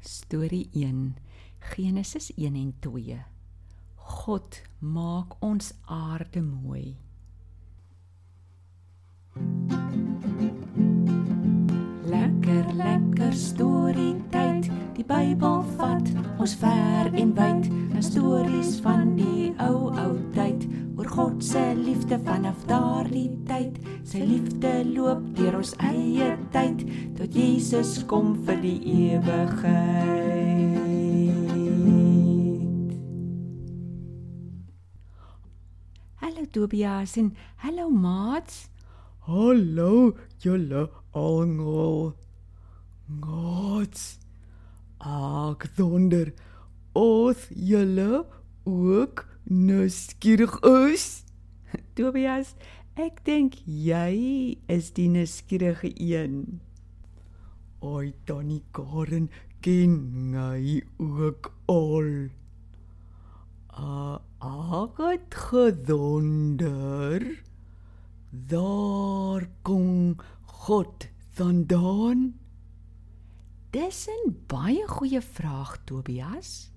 Storie 1 Genesis 1 en 2 God maak ons aarde mooi. Lekker lekker storie tyd. Die Bybel vat ons ver en wyd. 'n Stories van die ou ou tyd oor God se liefde vanaf daardie tyd. Sy liefde loop deur ons eie tyd tot Jesus kom vir die ewigheid. Hallo Tobias en hallo maats. Hallo julle almal. Gods. Ag donder. Ons julle ook nuuskierig is. Tobias, ek dink jy is die nuuskierige een. Oi Tannie Karen ken my ook al. Ag het gedonder. Daar kom God vandaan. Dis 'n baie goeie vraag, Tobias.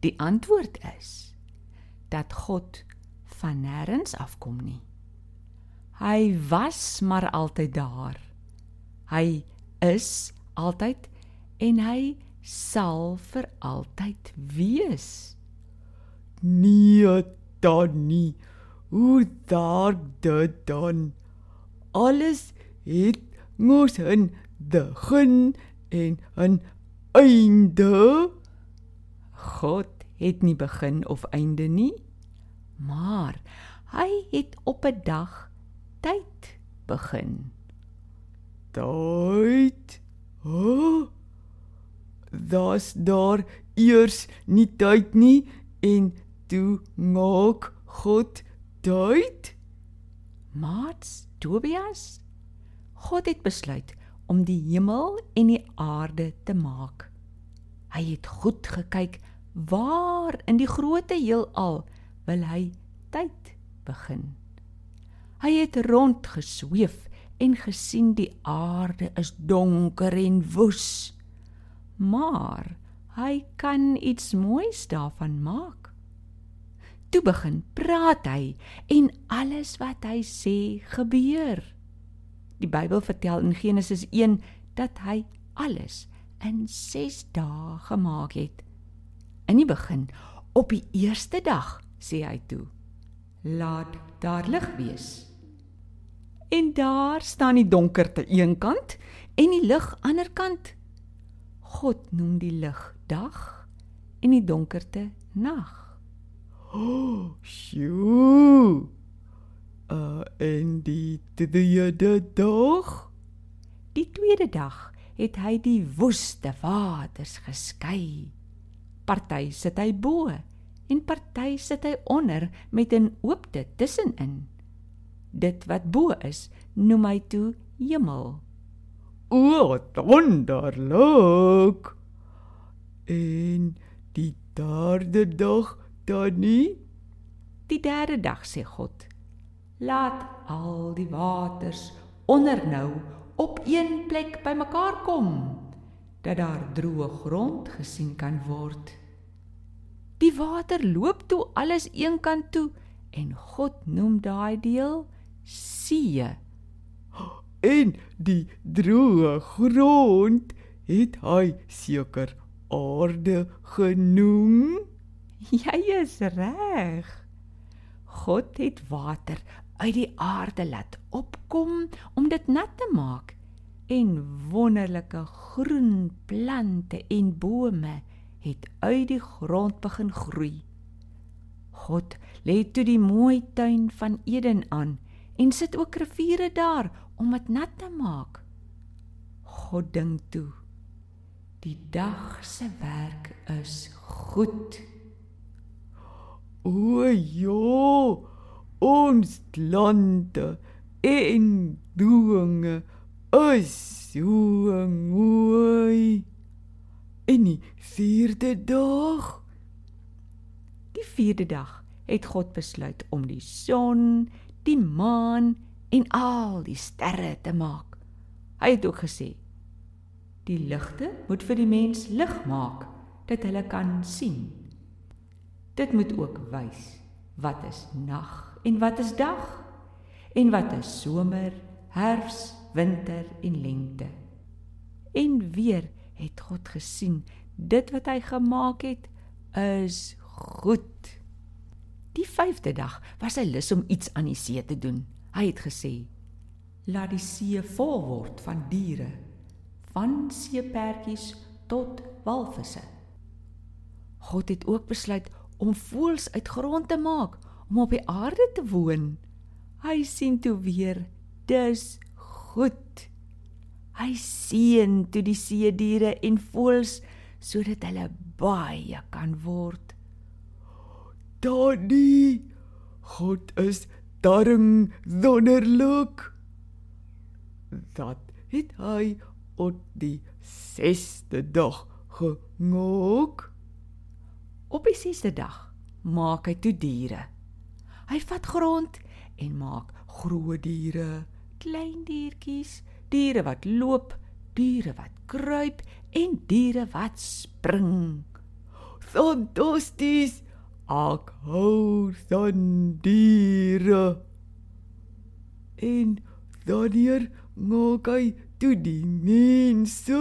Die antwoord is dat God van nêrens afkom nie. Hy was maar altyd daar. Hy is altyd en hy sal vir altyd wees. Nee, Tannie. Hoe daar dit dan? Alles het mos 'n begin en 'n einde. God het nie begin of einde nie, maar hy het op 'n dag tyd begin. Tyd? Oh. Das daar eers nie tyd nie en toe maak God tyd? Maats, Tobias, God het besluit om die hemel en die aarde te maak. Hy het goed gekyk waar in die groote heelal wil hy tyd begin. Hy het rondgesweef en gesien die aarde is donker en woes. Maar hy kan iets moois daarvan maak. Toe begin praat hy en alles wat hy sê gebeur. Die Bybel vertel in Genesis 1 dat hy alles in 6 dae gemaak het. In die begin, op die eerste dag, sê hy toe: "Laat daar lig wees." En daar staan die donkerte een kant en die lig ander kant. God noem die lig dag en die donkerte nag. Oh, sjoe. Uh en die tweede dag? Die tweede dag het hy die woeste waters geskei. Party sit hy bo en party sit hy onder met 'n oopte tussenin. Dit wat bo is, noem hy toe hemel. O, wonderlik. En die derde dag dan nie? Die derde dag sê God: Laat al die waters onder nou op een plek bymekaar kom dat daar droë grond gesien kan word. Die water loop toe alles een kant toe en God noem daai deel see. En die droë grond het hy seker aarde genoem. Jy is reg. God het water uit die aarde laat opkom om dit nat te maak en wonderlike groen plante en bome het uit die grond begin groei. God lê toe die mooi tuin van Eden aan en sit ook riviere daar om dit nat te maak. God dink toe. Die dag se werk is goed. O ja, ons lande en dinge is so mooi. En die vierde dag, die vierde dag het God besluit om die son, die maan en al die sterre te maak. Hy het ook gesê: Die ligte moet vir die mens lig maak dat hulle kan sien. Dit moet ook wys wat is nag en wat is dag en wat is somer, herfs, winter en lente. En weer het God gesien dit wat hy gemaak het is goed. 5de dag was hy lus om iets aan die see te doen. Hy het gesê: "Laat die see vol word van diere, van seepertjies tot walvisse." God het ook besluit om voëls uit grond te maak om op die aarde te woon. Hy sien toe weer: "Dis goed." Hy seën toe die see diere en voëls sodat hulle baie kan word. Daddy, God is darm wonderlik. Dat het hy op die 6ste dag gemaak. Op die 6ste dag maak hy toe diere. Hy vat grond en maak groot diere, klein diertjies, diere wat loop, diere wat kruip en diere wat spring. Fantasties! Ek hou van diere. En wanneer maak hy toe die mense?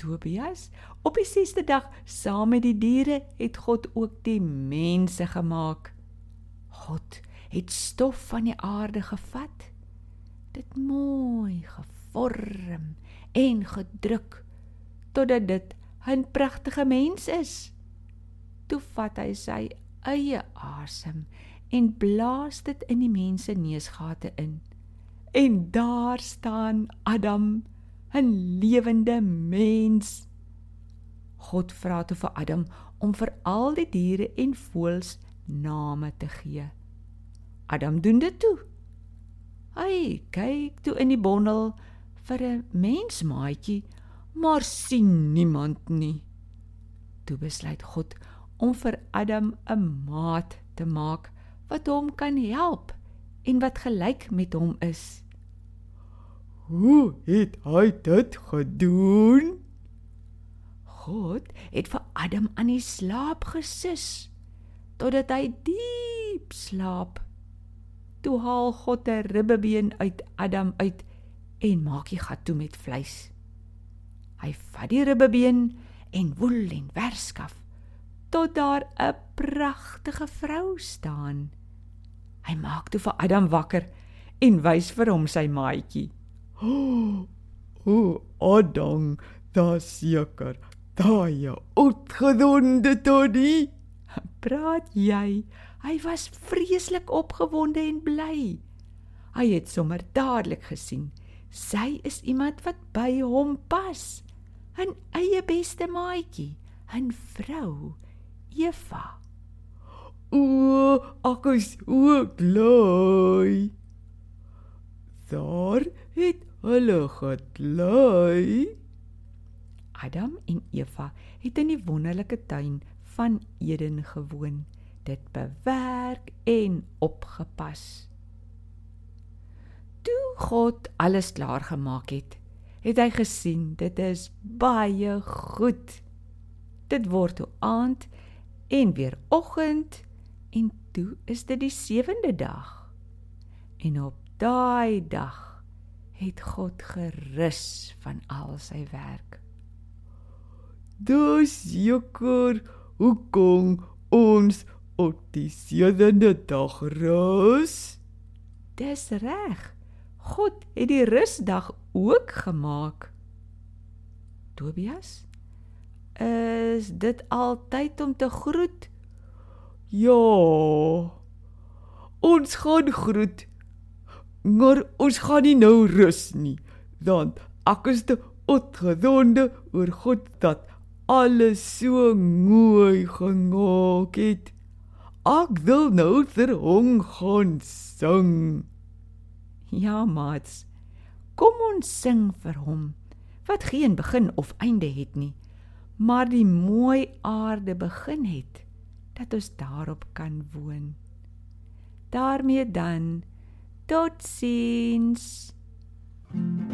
Tobias, op die 6ste dag saam met die diere het God ook die mense gemaak. God het stof van die aarde gevat, dit mooi gevorm en gedruk totdat dit 'n pragtige mens is toe vat hy sy eie asem en blaas dit in die mense neusgate in. En daar staan Adam, 'n lewende mens. God vra toe vir Adam om vir al die diere en voëls name te gee. Adam doen dit toe. Hy kyk toe in die bondel vir 'n mensmaatjie, maar sien niemand nie. Toe besluit God om vir Adam 'n maat te maak wat hom kan help en wat gelyk met hom is. Hoe het hy dit gedoen? God het vir Adam aan die slaap gesus totdat hy diep slaap. Toe haal God 'n ribbebeen uit Adam uit en maak die gat toe met vleis. Hy vat die ribbebeen en woel en werskaf tot daar 'n pragtige vrou staan. Hy maak toe vir Adam wakker en wys vir hom sy maatjie. O, oh, Adam, daas seker. Daai uitgedonde toddy. Praat jy? Hy was vreeslik opgewonde en bly. Hy het sommer dadelik gesien sy is iemand wat by hom pas. 'n eie beste maatjie, 'n vrou Eva. O, ek is ook bly. Daar het hulle gebly. Adam en Eva het in die wonderlike tuin van Eden gewoon, dit bewerk en opgepas. Toe God alles klaar gemaak het, het hy gesien dit is baie goed. Dit word toe aand en weer oggend en toe is dit die sewende dag. En op daai dag het God gerus van al sy werk. Dis jokker hoekom ons op die sewende dag rus? Dis reg. God het die rusdag ook gemaak. Tobias Is dit altyd om te groet? Ja. Ons gaan groet. Maar ons gaan nie nou rus nie, want ek is te opgewonde oor God dat alles so mooi gemaak het. Ek wil nou vir hom gaan sing. Ja, maats. Kom ons sing vir hom wat geen begin of einde het nie maar die mooi aarde begin het dat ons daarop kan woon. Daarmee dan totsiens. Mm -hmm.